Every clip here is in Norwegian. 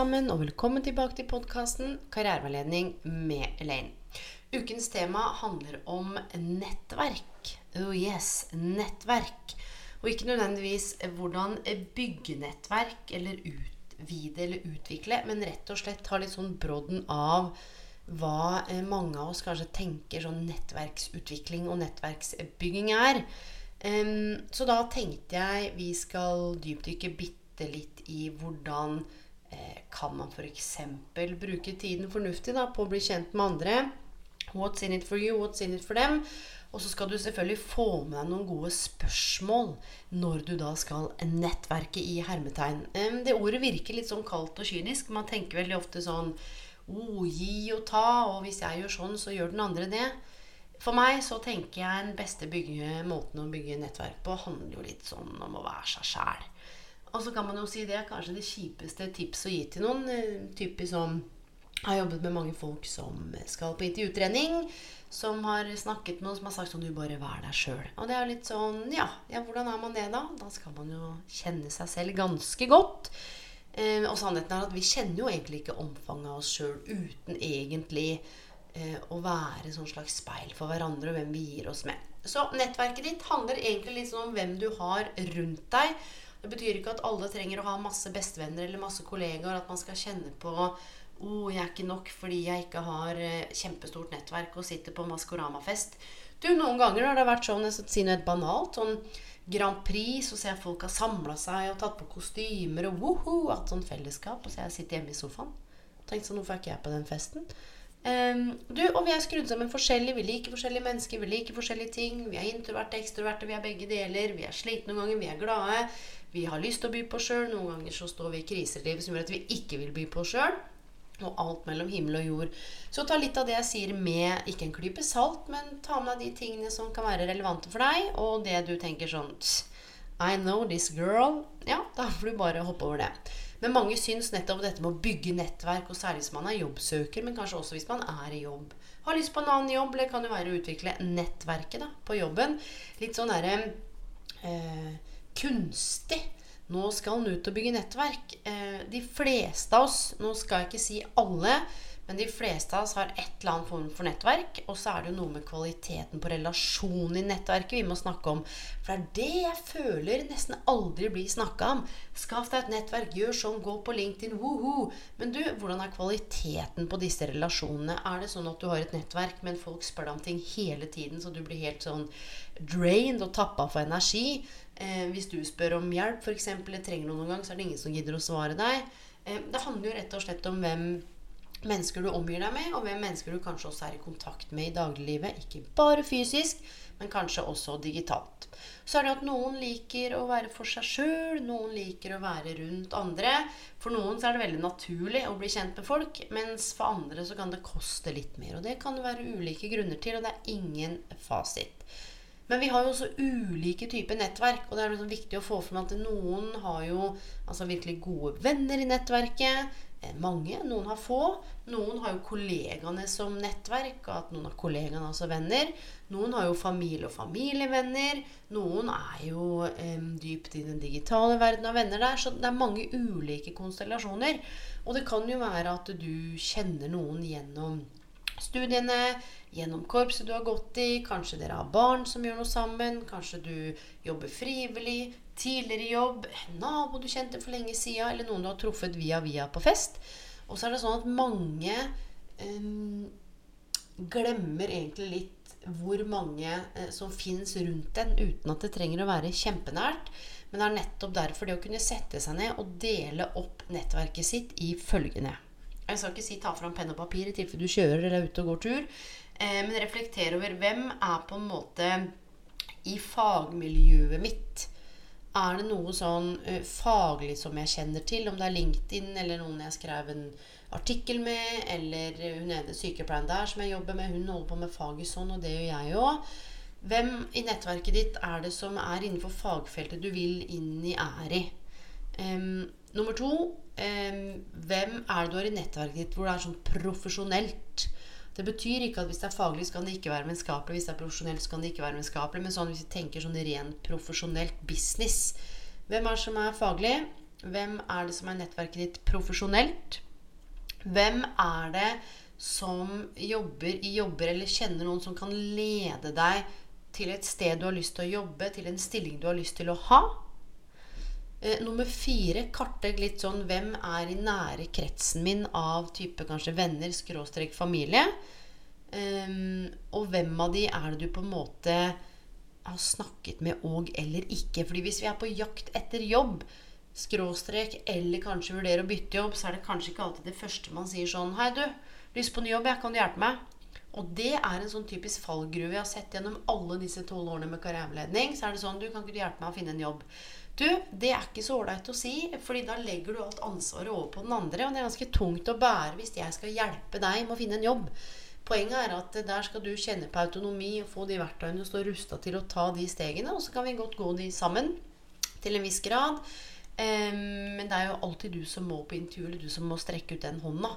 sammen, og velkommen tilbake til podkasten Karriereveiledning med Elaine. Ukens tema handler om nettverk. Oh yes, nettverk. Og ikke nødvendigvis hvordan bygge nettverk eller utvide eller utvikle, men rett og slett ta litt sånn brodden av hva eh, mange av oss kanskje tenker sånn nettverksutvikling og nettverksbygging er. Så da tenkte jeg vi skal dypdykke bitte litt i hvordan kan man f.eks. bruke tiden fornuftig da, på å bli kjent med andre. What's in it for you, what's in it for them? Og så skal du selvfølgelig få med deg noen gode spørsmål når du da skal nettverke i hermetegn. Det ordet virker litt sånn kaldt og kynisk. Man tenker veldig ofte sånn oh, gi og ta, og hvis jeg gjør sånn, så gjør den andre det. For meg så tenker jeg den beste bygge, måten å bygge nettverk på handler jo litt sånn om å være seg sjæl. Og så kan man jo si det er kanskje det kjipeste tipset å gi til noen. eh, Typisk som har jobbet med mange folk som skal på intervjutrening, som har snakket med noen som har sagt sånn Du bare vær deg sjøl. Og det er jo litt sånn ja, ja, hvordan er man det, da? Da skal man jo kjenne seg selv ganske godt. Eh, og sannheten er at vi kjenner jo egentlig ikke omfanget av oss sjøl uten egentlig eh, å være sånn slags speil for hverandre og hvem vi gir oss med. Så nettverket ditt handler egentlig litt sånn om hvem du har rundt deg. Det betyr ikke at alle trenger å ha masse bestevenner eller masse kollegaer. At man skal kjenne på oh, jeg er ikke nok fordi jeg ikke har eh, kjempestort nettverk og sitter på Maskorama-fest. Du, Noen ganger har det vært sånn, jeg skal si noe banalt, sånn Grand Prix, så ser jeg folk har samla seg og tatt på kostymer og woho, hatt sånn fellesskap. Og så jeg sitter hjemme i sofaen. Tenkt sånn, hvorfor er ikke jeg på den festen? Um, du, og vi er skrudd sammen forskjellig. Vi liker forskjellige mennesker, vi liker forskjellige ting. Vi er introverte, ekstroverte, vi er begge deler. Vi er slitne noen ganger, vi er glade. Vi har lyst til å by på sjøl. Noen ganger så står vi i kriselivet som gjør at vi ikke vil by på sjøl. Og alt mellom himmel og jord. Så ta litt av det jeg sier med ikke en klype salt, men ta med deg de tingene som kan være relevante for deg, og det du tenker sånn I know this girl. Ja, da får du bare hoppe over det. Men mange syns nettopp dette med å bygge nettverk, og særlig hvis man er jobbsøker, men kanskje også hvis man er i jobb. Har lyst på en annen jobb, eller kan jo være å utvikle nettverket da, på jobben. Litt sånn derre eh, kunstig. Nå skal han ut og bygge nettverk. Eh, de fleste av oss, nå skal jeg ikke si alle, men de fleste av oss har et eller annet form for nettverk. Og så er det jo noe med kvaliteten på relasjonen i nettverket vi må snakke om. For det er det jeg føler nesten aldri blir snakka om. Skaff deg et nettverk, gjør sånn, gå på LinkedIn, woho. Men du, hvordan er kvaliteten på disse relasjonene? Er det sånn at du har et nettverk, men folk spør deg om ting hele tiden, så du blir helt sånn drained og tappa for energi? Eh, hvis du spør om hjelp, f.eks., eller trenger noe noen gang, så er det ingen som gidder å svare deg. Eh, det handler jo rett og slett om hvem mennesker du omgir deg med, og hvem mennesker du kanskje også er i kontakt med i dagliglivet. Ikke bare fysisk, men kanskje også digitalt. Så er det at noen liker å være for seg sjøl, noen liker å være rundt andre. For noen så er det veldig naturlig å bli kjent med folk, mens for andre så kan det koste litt mer. Og det kan det være ulike grunner til, og det er ingen fasit. Men vi har jo også ulike typer nettverk, og det er liksom viktig å få frem at noen har jo altså virkelig gode venner i nettverket. eh, Mange. Noen har få. Noen har jo kollegaene som nettverk, og at noen av kollegaene også venner. Noen har jo familie og familievenner. Noen er jo eh, dypt i den digitale verden av venner der. Så det er mange ulike konstellasjoner. Og det kan jo være at du kjenner noen gjennom studiene, gjennom korpset du har gått i. Kanskje dere har barn som gjør noe sammen. Kanskje du jobber frivillig. Tidligere jobb. Nabo du kjente for lenge sida. Eller noen du har truffet via via på fest. Og så er det sånn at mange um, glemmer egentlig litt hvor mange eh, som fins rundt en, uten at det trenger å være kjempenært. Men det er nettopp derfor det å kunne sette seg ned og dele opp nettverket sitt i følgende. Jeg skal ikke si ta fram penn og papir i tilfelle du kjører eller er ute og går tur. Eh, men reflektere over hvem er på en måte i fagmiljøet mitt. Er det noe sånn uh, faglig som jeg kjenner til? Om det er LinkedIn eller noen jeg skrev en artikkel med, eller hun ene sykepleieren der som jeg jobber med, hun holder på med faget sånn, og det gjør jeg òg. Hvem i nettverket ditt er det som er innenfor fagfeltet du vil inn i, er i? Um, nummer to Hvem er det du har i nettverket ditt hvor det er sånn profesjonelt? Det betyr ikke at hvis det er faglig, så kan det ikke være vennskapelig. Hvis det er profesjonelt, så kan det ikke være vennskapelig. Men sånn, hvis vi tenker sånn rent profesjonelt business Hvem er det som er faglig? Hvem er det som er nettverket ditt profesjonelt? Hvem er det som jobber i jobber, eller kjenner noen som kan lede deg til et sted du har lyst til å jobbe, til en stilling du har lyst til å ha? Eh, nummer fire, kartlegg litt sånn hvem er i nære kretsen min av type kanskje venner, skråstrek familie. Um, og hvem av de er det du på en måte har snakket med og eller ikke? Fordi hvis vi er på jakt etter jobb, skråstrek, eller kanskje vurderer å bytte jobb, så er det kanskje ikke alltid det første man sier sånn Hei, du. Lyst på ny jobb, jeg. Kan du hjelpe meg? Og det er en sånn typisk fallgruve jeg har sett gjennom alle disse tolv årene med karriereveiledning. Så er det sånn Du, kan ikke du hjelpe meg å finne en jobb? Du, det er ikke så ålreit å si, fordi da legger du alt ansvaret over på den andre. Og det er ganske tungt å bære hvis jeg skal hjelpe deg med å finne en jobb. Poenget er at der skal du kjenne på autonomi og få de verktøyene og stå rusta til å ta de stegene. Og så kan vi godt gå de sammen til en viss grad. men det er jo alltid du som må på intervju, eller du som må strekke ut den hånda.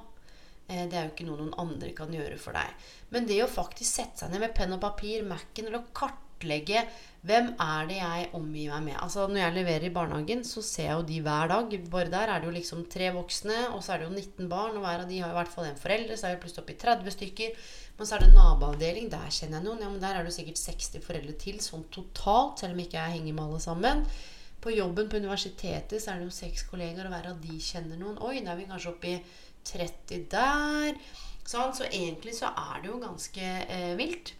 Eh, det er jo ikke noe noen andre kan gjøre for deg. Men det å faktisk sette seg ned med penn og papir, Mac-en, eller å kartlegge hvem er det jeg omgir meg med? Altså Når jeg leverer i barnehagen, så ser jeg jo de hver dag. Bare der er det jo liksom tre voksne, og så er det jo 19 barn. Og hver av de har i hvert fall en forelder, så er det plutselig oppi 30 stykker. Men så er det naboavdeling. Der kjenner jeg noen. Ja, men der er det jo sikkert 60 foreldre til, sånn totalt. Selv om ikke jeg henger med alle sammen. På jobben på universitetet så er det jo seks kollegaer, og hver av de kjenner noen. Oi, da er vi kanskje oppi 30 der. Sånn, så egentlig så er det jo ganske eh, vilt.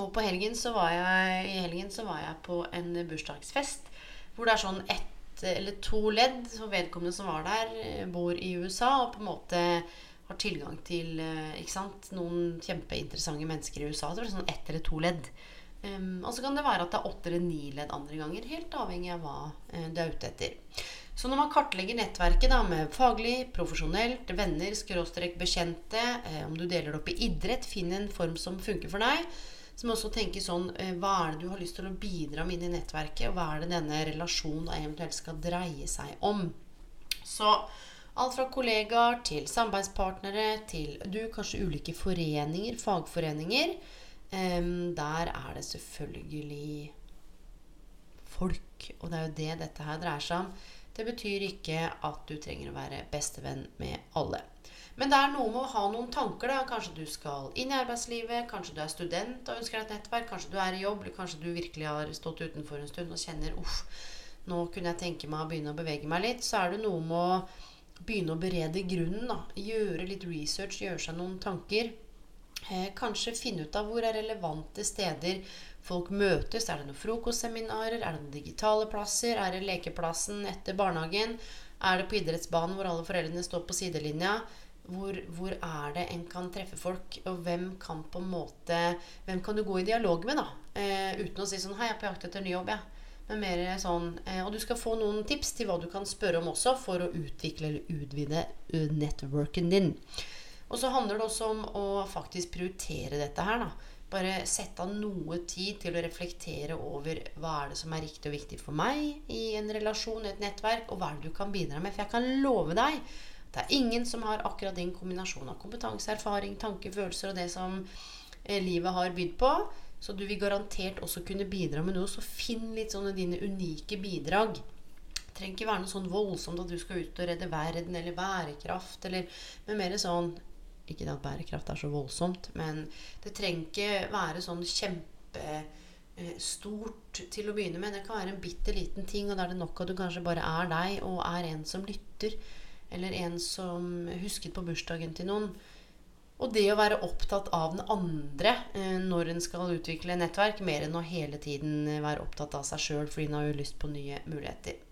Og helgen jeg, i helgen så var jeg på en bursdagsfest hvor det er sånn ett eller to ledd. Så vedkommende som var der, eh, bor i USA og på en måte har tilgang til eh, sant, noen kjempeinteressante mennesker i USA. Så det er sånn ett eller to ledd. Um, og så kan det være at det er åtte eller ni ledd andre ganger. Helt avhengig av hva uh, du er ute etter. Så når man kartlegger nettverket da, med faglig, profesjonelt, venner, skråstrek, bekjente, eh, om du deler det opp i idrett, finn en form som funker for deg, så må også tenke sånn eh, Hva er det du har lyst til å bidra med inn i nettverket? Og hva er det denne relasjonen eventuelt skal dreie seg om? Så alt fra kollegaer til samarbeidspartnere til du, kanskje ulike foreninger, fagforeninger. Um, der er det selvfølgelig folk. Og det er jo det dette her dreier seg om. Det betyr ikke at du trenger å være bestevenn med alle. Men det er noe med å ha noen tanker. da. Kanskje du skal inn i arbeidslivet. Kanskje du er student og ønsker deg et nettverk. Kanskje du er i jobb. Eller kanskje du virkelig har stått utenfor en stund og kjenner uff, nå kunne jeg tenke meg å begynne å bevege meg litt. Så er det noe med å begynne å berede grunnen. da. Gjøre litt research, gjøre seg noen tanker. Eh, kanskje finne ut av hvor er relevante steder folk møtes. Er det noen frokostseminarer? Er det noen digitale plasser? Er det lekeplassen etter barnehagen? Er det på idrettsbanen hvor alle foreldrene står på sidelinja? Hvor, hvor, er det en kan treffe folk, og hvem kan på en måte Hvem kan du gå i dialog med, da? Eh, uten å si sånn Hei, jeg er på jakt etter ny jobb, jeg. Ja. Men mer sånn eh, Og du skal få noen tips til hva du kan spørre om også for å utvikle eller utvide networken din. Og så handler det også om å faktisk prioritere dette her, da. Bare sette av noe tid til å reflektere over hva er det som er riktig og viktig for meg i en relasjon, et nettverk, og hva er det du kan bidra med. For jeg kan love deg det er ingen som har akkurat din kombinasjon av kompetanse, erfaring, tanker, følelser og det som eh, livet har bydd på. Så du vil garantert også kunne bidra med noe. Så finn litt sånne dine unike bidrag. Det trenger ikke være noe sånn voldsomt at du skal ut og redde verden eller bærekraft. Eller, men mer sånn Ikke at bærekraft er så voldsomt, men det trenger ikke være sånn kjempe eh, til å begynne med. Det kan være en bitte liten ting, og da er det nok at du kanskje bare er deg og er en som lytter. Eller en som husket på bursdagen til noen. Og det å være opptatt av den andre eh, når en skal utvikle nettverk, mer enn å hele tiden være opptatt av seg sjøl fordi en har jo lyst på nye muligheter.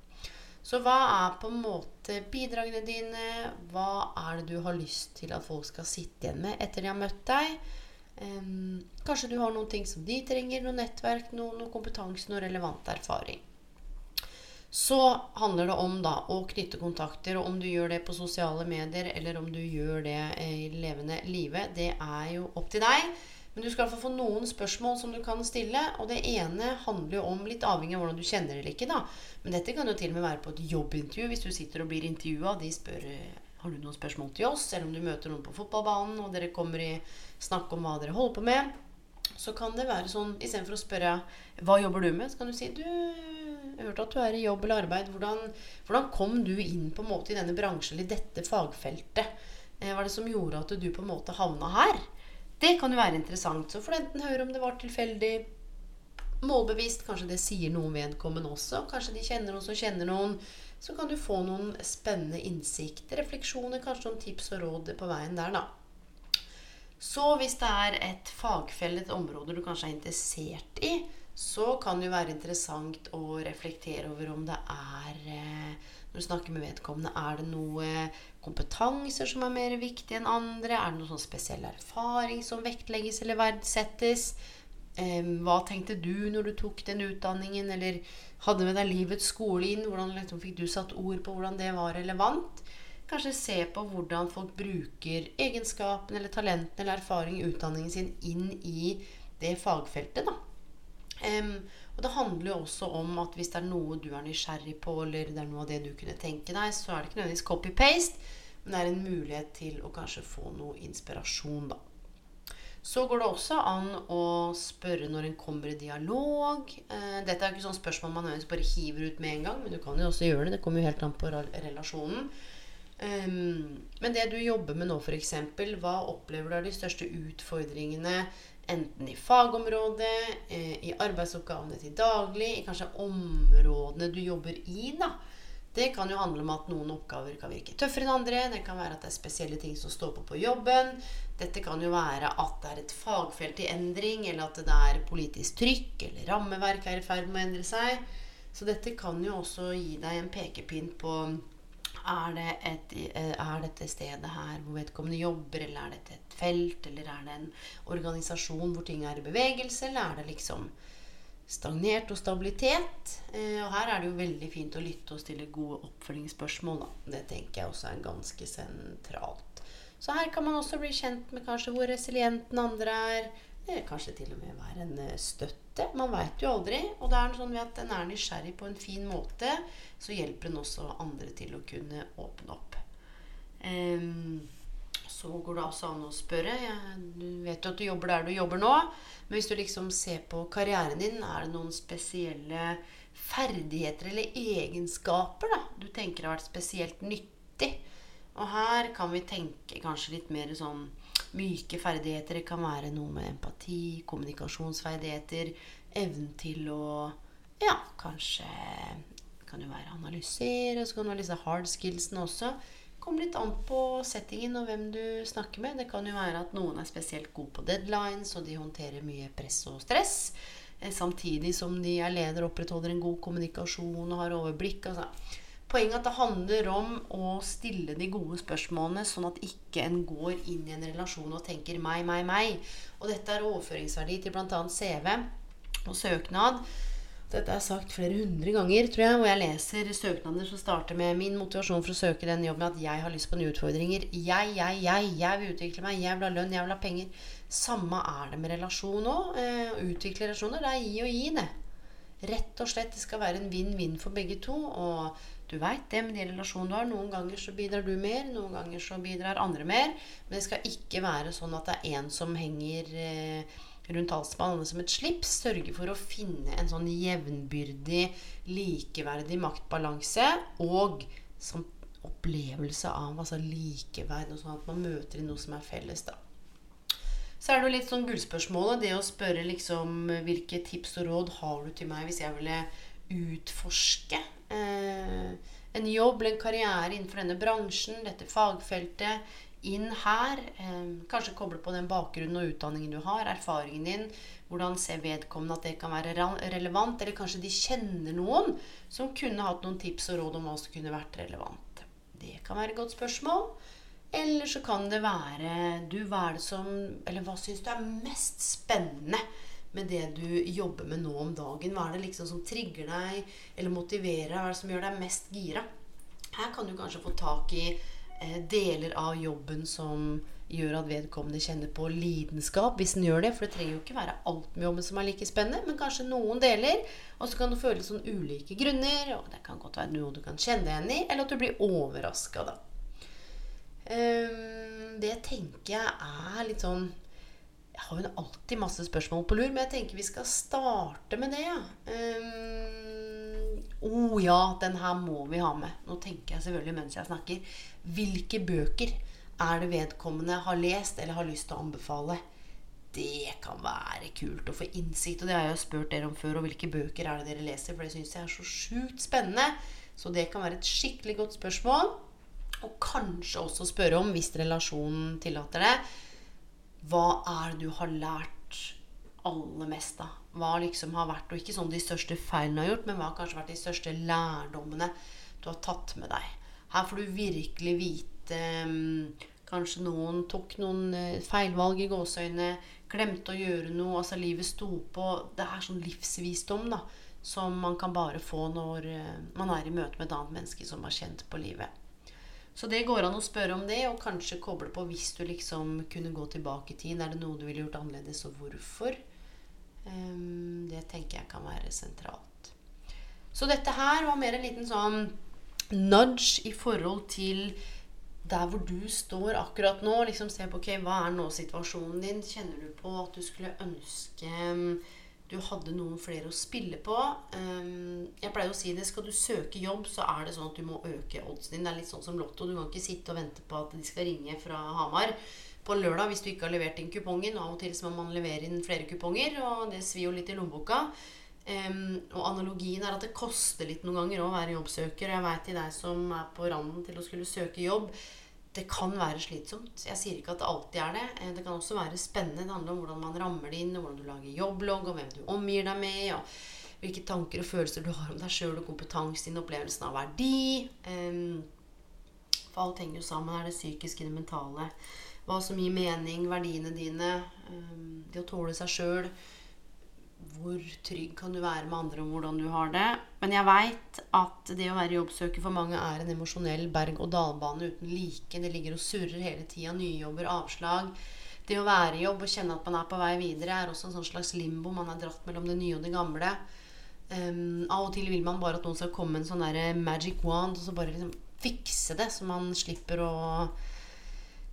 Så hva er på en måte bidragene dine? Hva er det du har lyst til at folk skal sitte igjen med etter de har møtt deg? Um, kanskje du har noen ting som de trenger, noe nettverk, noe, noe kompetanse, noe relevant erfaring. Så handler det om da å knytte kontakter. Og om du gjør det på sosiale medier, eller om du gjør det i levende livet, det er jo opp til deg. Men du skal få noen spørsmål som du kan stille. Og det ene handler jo om, litt avhengig av hvordan du kjenner eller ikke, da. Men dette kan jo til og med være på et jobbintervju. Hvis du sitter og blir intervjua, de spør har du noen spørsmål til oss, eller om du møter noen på fotballbanen, og dere kommer i snakk om hva dere holder på med, så kan det være sånn istedenfor å spørre hva jobber du med, så kan du si du jeg hørte at du er i jobb eller arbeid. Hvordan, hvordan kom du inn på en måte i denne bransjen, i dette fagfeltet? Eh, hva er det som gjorde at du på en måte havna her? Det kan jo være interessant. Så får du enten høre om det var tilfeldig, målbevisst. Kanskje det sier noe om vedkommende også. Kanskje de kjenner noen som kjenner noen. Så kan du få noen spennende innsikter, refleksjoner, kanskje noen tips og råd på veien der, da. Så hvis det er et fagfelle, et område du kanskje er interessert i, så kan det jo være interessant å reflektere over om det er eh, Når du snakker med vedkommende, er det noe kompetanser som er mer viktig enn andre? Er det noe sånn spesiell erfaring som vektlegges eller verdsettes? hva tenkte du når du tok den utdanningen, eller hadde med deg livets skole inn? Hvordan liksom, fikk du satt ord på hvordan det var relevant? Kanskje se på hvordan folk bruker egenskapene eller talentene eller erfaring i utdanningen sin inn i det fagfeltet. da. Um, og det handler jo også om at hvis det er noe du er nysgjerrig på, eller det er noe av det du kunne tenke deg, så er det ikke nødvendigvis copy-paste. Men det er en mulighet til å kanskje få noe inspirasjon, da. Så går det også an å spørre når en kommer i dialog. Eh, dette er ikke sånn spørsmål man nødvendigvis bare hiver ut med en gang, men du kan jo også gjøre det. Det kommer jo helt an på relasjonen. Men det du jobber med nå, f.eks., hva opplever du er de største utfordringene enten i fagområdet, eh, i arbeidsoppgavene til daglig, i kanskje områdene du jobber i? da? Det kan jo handle om at noen oppgaver kan virke tøffere enn andre. Det kan være at det er spesielle ting som står på på jobben. Dette kan jo være at det er et fagfelt i endring, eller at det er politisk trykk, eller rammeverk er i ferd med å endre seg. Så dette kan jo også gi deg en pekepinn på er, det et, er dette stedet her hvor vedkommende jobber, eller er dette et felt, eller er det en organisasjon hvor ting er i bevegelse, eller er det liksom stagnert og stabilitet. Eh, og her er det jo veldig fint å lytte og stille gode oppfølgingsspørsmål. Da. Det tenker jeg også er ganske sentralt. Så her kan man også bli kjent med kanskje hvor resilient den andre er. Det kanskje til og med være en eh, støtte. Man veit jo aldri. Og det er sånn at den er nysgjerrig på en fin måte, så hjelper den også andre til å kunne åpne opp. Um, så går det også an å spørre. Jeg, du vet jo at du jobber der du jobber nå. Men hvis du liksom ser på karrieren din, er det noen spesielle ferdigheter eller egenskaper da, du tenker har vært spesielt nyttig? Og her kan vi tenke kanskje litt mer sånn myke ferdigheter. Det kan være noe med empati, kommunikasjonsferdigheter, evnen til å Ja, kanskje kan jo være analysere, så kan du ha disse hard skillsene også kommer litt an på settingen og hvem du snakker med. Det kan jo være at noen er spesielt gode på deadlines, og de håndterer mye press og stress. Eh, samtidig som de er leder og opprettholder en god kommunikasjon og har overblikk. Altså. Poenget er at det handler om å stille de gode spørsmålene, sånn at ikke en går inn i en relasjon og tenker 'meg, meg, meg'. Og dette er overføringsverdi til bl.a. CV og søknad. Dette er sagt flere hundre ganger, tror jeg, hvor jeg leser søknader som starter med min motivasjon for å søke den jobben, at jeg har lyst på nye utfordringer. Jeg, jeg, jeg. Jeg vil utvikle meg. Jeg vil ha lønn. Jeg vil ha penger. Samme er det med relasjon òg. Eh, utvikle relasjoner, det er gi og gi, det. Rett og slett. Det skal være en vinn-vinn for begge to. Og du veit det med de relasjonene du har. Noen ganger så bidrar du mer, noen ganger så bidrar andre mer. Men det skal ikke være sånn at det er én som henger eh, rundt alle som et slips. Sørge for å finne en sånn jevnbyrdig, likeverdig maktbalanse. Og som opplevelse av altså likeverd, og sånn at man møter i noe som er felles. da. Så er det jo litt sånn gullspørsmålet. Det å spørre liksom hvilke tips og råd har du til meg hvis jeg ville utforske eh, en jobb eller en karriere innenfor denne bransjen, dette fagfeltet, inn her. Eh, kanskje koble på den bakgrunnen og utdanningen du har, erfaringen din. Hvordan ser vedkommende at det kan være relevant? Eller kanskje de kjenner noen som kunne hatt noen tips og råd om hva som kunne vært relevant. Det kan være et godt spørsmål. Eller så kan det være du, hva er det som Eller hva syns du er mest spennende med det du jobber med nå om dagen? Hva er det liksom som trigger deg eller motiverer? Hva er det som gjør deg mest gira? Her kan du kanskje få tak i eh, deler av jobben som gjør at vedkommende kjenner på lidenskap, hvis den gjør det. For det trenger jo ikke være alt med jobben som er like spennende, men kanskje noen deler. Og så kan du føle sånn ulike grunner, og det kan godt være noe du kan kjenne deg igjen i, eller at du blir overraska, da. Um, det tenker jeg er litt sånn Jeg har jo alltid masse spørsmål på lur, men jeg tenker vi skal starte med det, ja. Um, oh ja, den her må vi ha med. Nå tenker jeg selvfølgelig mens jeg snakker. Hvilke bøker er det vedkommende har lest eller har lyst til å anbefale? Det kan være kult å få innsikt. Og det har jeg jo spurt dere om før. Og hvilke bøker er det dere leser? For det syns jeg er så sjukt spennende. Så det kan være et skikkelig godt spørsmål. Og kanskje også spørre om, hvis relasjonen tillater det, hva er det du har lært aller mest av? Hva liksom har vært, og ikke sånn de største feilene har gjort, men hva har kanskje vært de største lærdommene du har tatt med deg? Her får du virkelig vite um, Kanskje noen tok noen uh, feilvalg i gåseøynene. glemte å gjøre noe, altså livet sto på. Det er sånn livsvisdom da, som man kan bare få når uh, man er i møte med et annet menneske som har kjent på livet. Så det går an å spørre om det, og kanskje koble på hvis du liksom kunne gå tilbake i tid. Er det noe du ville gjort annerledes, og hvorfor? Um, det tenker jeg kan være sentralt. Så dette her var mer en liten sånn nudge i forhold til der hvor du står akkurat nå. Liksom se på ok, hva er nå situasjonen din. Kjenner du på at du skulle ønske du hadde noen flere å spille på. Um, jeg pleier å si det, skal du søke jobb, så er det sånn at du må øke oddsen din. Det er litt sånn som Lotto. Du kan ikke sitte og vente på at de skal ringe fra Hamar på lørdag hvis du ikke har levert inn kupongen. Av og til så må man levere inn flere kuponger, og det svir jo litt i lommeboka. Um, og analogien er at det koster litt noen ganger å være jobbsøker. Jeg veit til deg som er på randen til å skulle søke jobb det kan være slitsomt. Jeg sier ikke at det alltid er det. Eh, det kan også være spennende. Det handler om hvordan man rammer det inn, hvordan du lager jobblogg, og hvem du omgir deg med, og hvilke tanker og følelser du har om deg sjøl, og kompetanse, din, opplevelsen av verdi. For alt henger jo sammen. Er det psykiske, det mentale? Hva som gir mening, verdiene dine. Det å tåle seg sjøl hvor trygg kan du være med andre om hvordan du har det. Men jeg veit at det å være jobbsøker for mange er en emosjonell berg-og-dal-bane uten like. Det ligger og surrer hele tida. Nye jobber, avslag. Det å være i jobb og kjenne at man er på vei videre, er også en sånn slags limbo. Man er dratt mellom det nye og det gamle. Um, av og til vil man bare at noen skal komme med en sånn der magic wand og så bare liksom fikse det, så man slipper å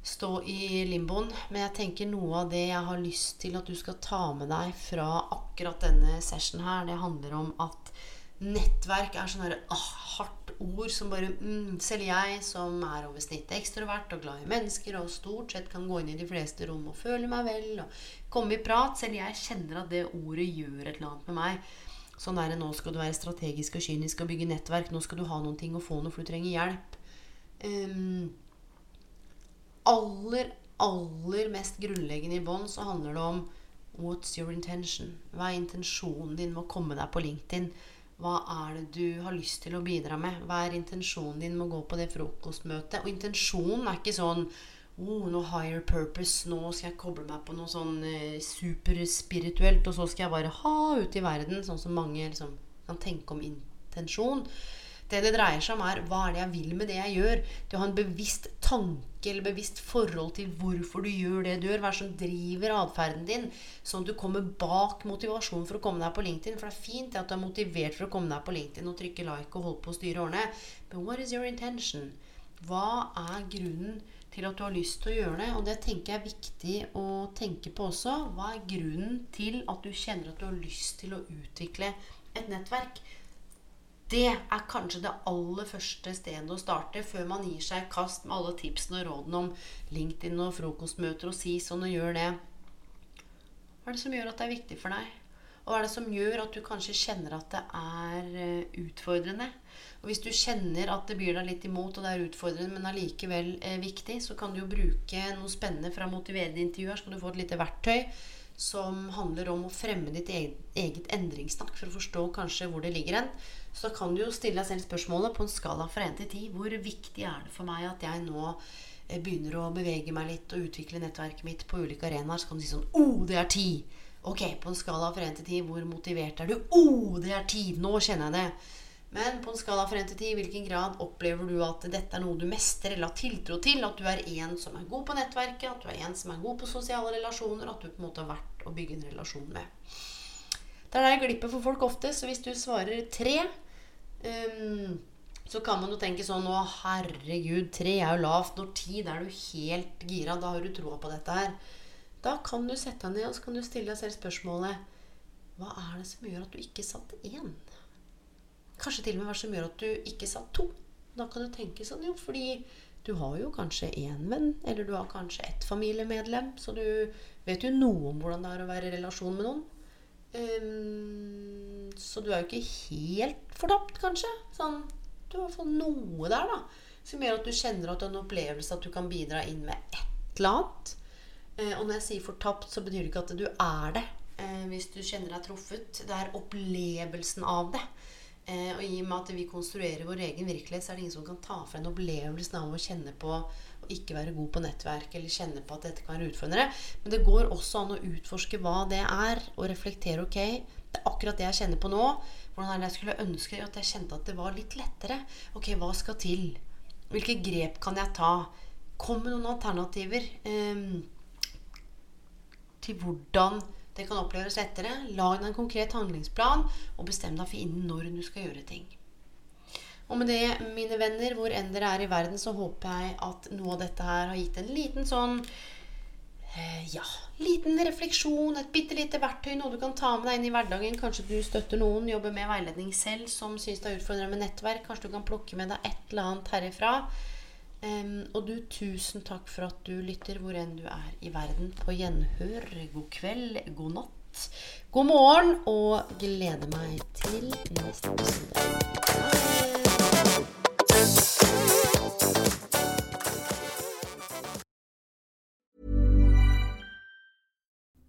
stå i limboen. Men jeg tenker noe av det jeg har lyst til at du skal ta med deg fra akkurat denne session her, det handler om at nettverk er sånn hardt ord som bare mm, Selv jeg som er over snittet ekstrovert og glad i mennesker og stort sett kan gå inn i de fleste rom og føle meg vel og komme i prat, selv jeg kjenner at det ordet gjør et eller annet med meg. Sånn er det nå skal du være strategisk og kynisk og bygge nettverk. Nå skal du ha noen ting å få noe, for du trenger hjelp. Um, aller, aller mest grunnleggende i bånn så handler det om What's your intention? Hva er intensjonen din med å komme deg på LinkedIn? Hva er det du har lyst til å bidra med? Hva er intensjonen din med å gå på det frokostmøtet? Og intensjonen er ikke sånn oh, noe higher purpose. Nå skal jeg koble meg på noe sånn eh, superspirituelt, og så skal jeg bare ha ut i verden, sånn som mange liksom, kan tenke om intensjon. Det det dreier seg om, er hva er det jeg vil med det jeg gjør? Det å ha en bevisst tanke eller bevisst forhold til hvorfor du gjør det du gjør. Hva er det som driver atferden din, sånn at du kommer bak motivasjonen for å komme deg på LinkedIn. For det er fint at du er motivert for å komme deg på LinkedIn og trykke like og holde på å styre årene. But what is your intention? Hva er grunnen til at du har lyst til å gjøre det? Og det tenker jeg er viktig å tenke på også. Hva er grunnen til at du kjenner at du har lyst til å utvikle et nettverk? Det er kanskje det aller første stedet å starte før man gir seg i kast med alle tipsene og rådene om LinkedIn og frokostmøter og si sånn og gjør det. Hva er det som gjør at det er viktig for deg? Og hva er det som gjør at du kanskje kjenner at det er eh, utfordrende? Og hvis du kjenner at det byr deg litt imot, og det er utfordrende, men allikevel eh, viktig, så kan du jo bruke noe spennende fra motiverende intervjuer. Skal du få et lite verktøy som handler om å fremme ditt eget, eget endringssnakk for å forstå kanskje hvor det ligger hen. Så kan du jo stille deg selv spørsmålet på en skala fra 1 til 10. Hvor viktig er det for meg at jeg nå eh, begynner å bevege meg litt og utvikle nettverket mitt på ulike arenaer? Så kan du si sånn oh, det er 10! Ok, på en skala fra 1 til 10, hvor motivert er du? Oh, det er 10! Nå kjenner jeg det. Men på en skala fra 1 til 10, i hvilken grad opplever du at dette er noe du mestrer eller har tiltro til? At du er en som er god på nettverket, at du er en som er god på sosiale relasjoner, at du på en måte har vært å bygge en relasjon med. Det er der jeg glipper for folk ofte, så hvis du svarer 3 um, så kan man jo tenke sånn Å, herregud, tre er jo lavt. Når ti, da er du helt gira. Da har du troa på dette her. Da kan du sette deg ned og så kan du stille deg selv spørsmålet Hva er det som gjør at du ikke satt én? Kanskje til og med hva som gjør at du ikke satt to. Da kan du tenke sånn, jo, fordi du har jo kanskje én venn, eller du har kanskje ett familiemedlem, så du vet jo noe om hvordan det er å være i relasjon med noen. Um, så du er jo ikke helt fortapt, kanskje. Sånn, du har i hvert fall noe der, da. Som gjør at du kjenner at du har en opplevelse at du kan bidra inn med et eller annet. Uh, og når jeg sier fortapt, så betyr det ikke at du er det. Uh, hvis du kjenner deg truffet. Det er opplevelsen av det. Eh, og i og med at vi konstruerer vår egen virkelighet, så er det ingen som kan ta fra en opplevelsen av å kjenne på ikke være god på nettverk, eller kjenne på at dette kan være utfordrende. Men det går også an å utforske hva det er, og reflektere ok, det er akkurat det jeg kjenner på nå. Hvordan er det jeg skulle ønske at jeg kjente at det var litt lettere? Ok, hva skal til? Hvilke grep kan jeg ta? Kom med noen alternativer eh, til hvordan det kan oppleves lettere. Lag en konkret handlingsplan, og bestem deg for innen når du skal gjøre ting. Og med det, mine venner, hvor enn dere er i verden, så håper jeg at noe av dette her har gitt en liten sånn eh, ja, liten refleksjon, et bitte lite verktøy, noe du kan ta med deg inn i hverdagen. Kanskje du støtter noen, jobber med veiledning selv, som syns det er utfordrende med nettverk. Kanskje du kan plukke med deg et eller annet herifra. Um, og du, tusen takk for at du lytter hvor enn du er i verden. På gjenhør. God kveld, god natt, god morgen, og gleder meg til neste episode.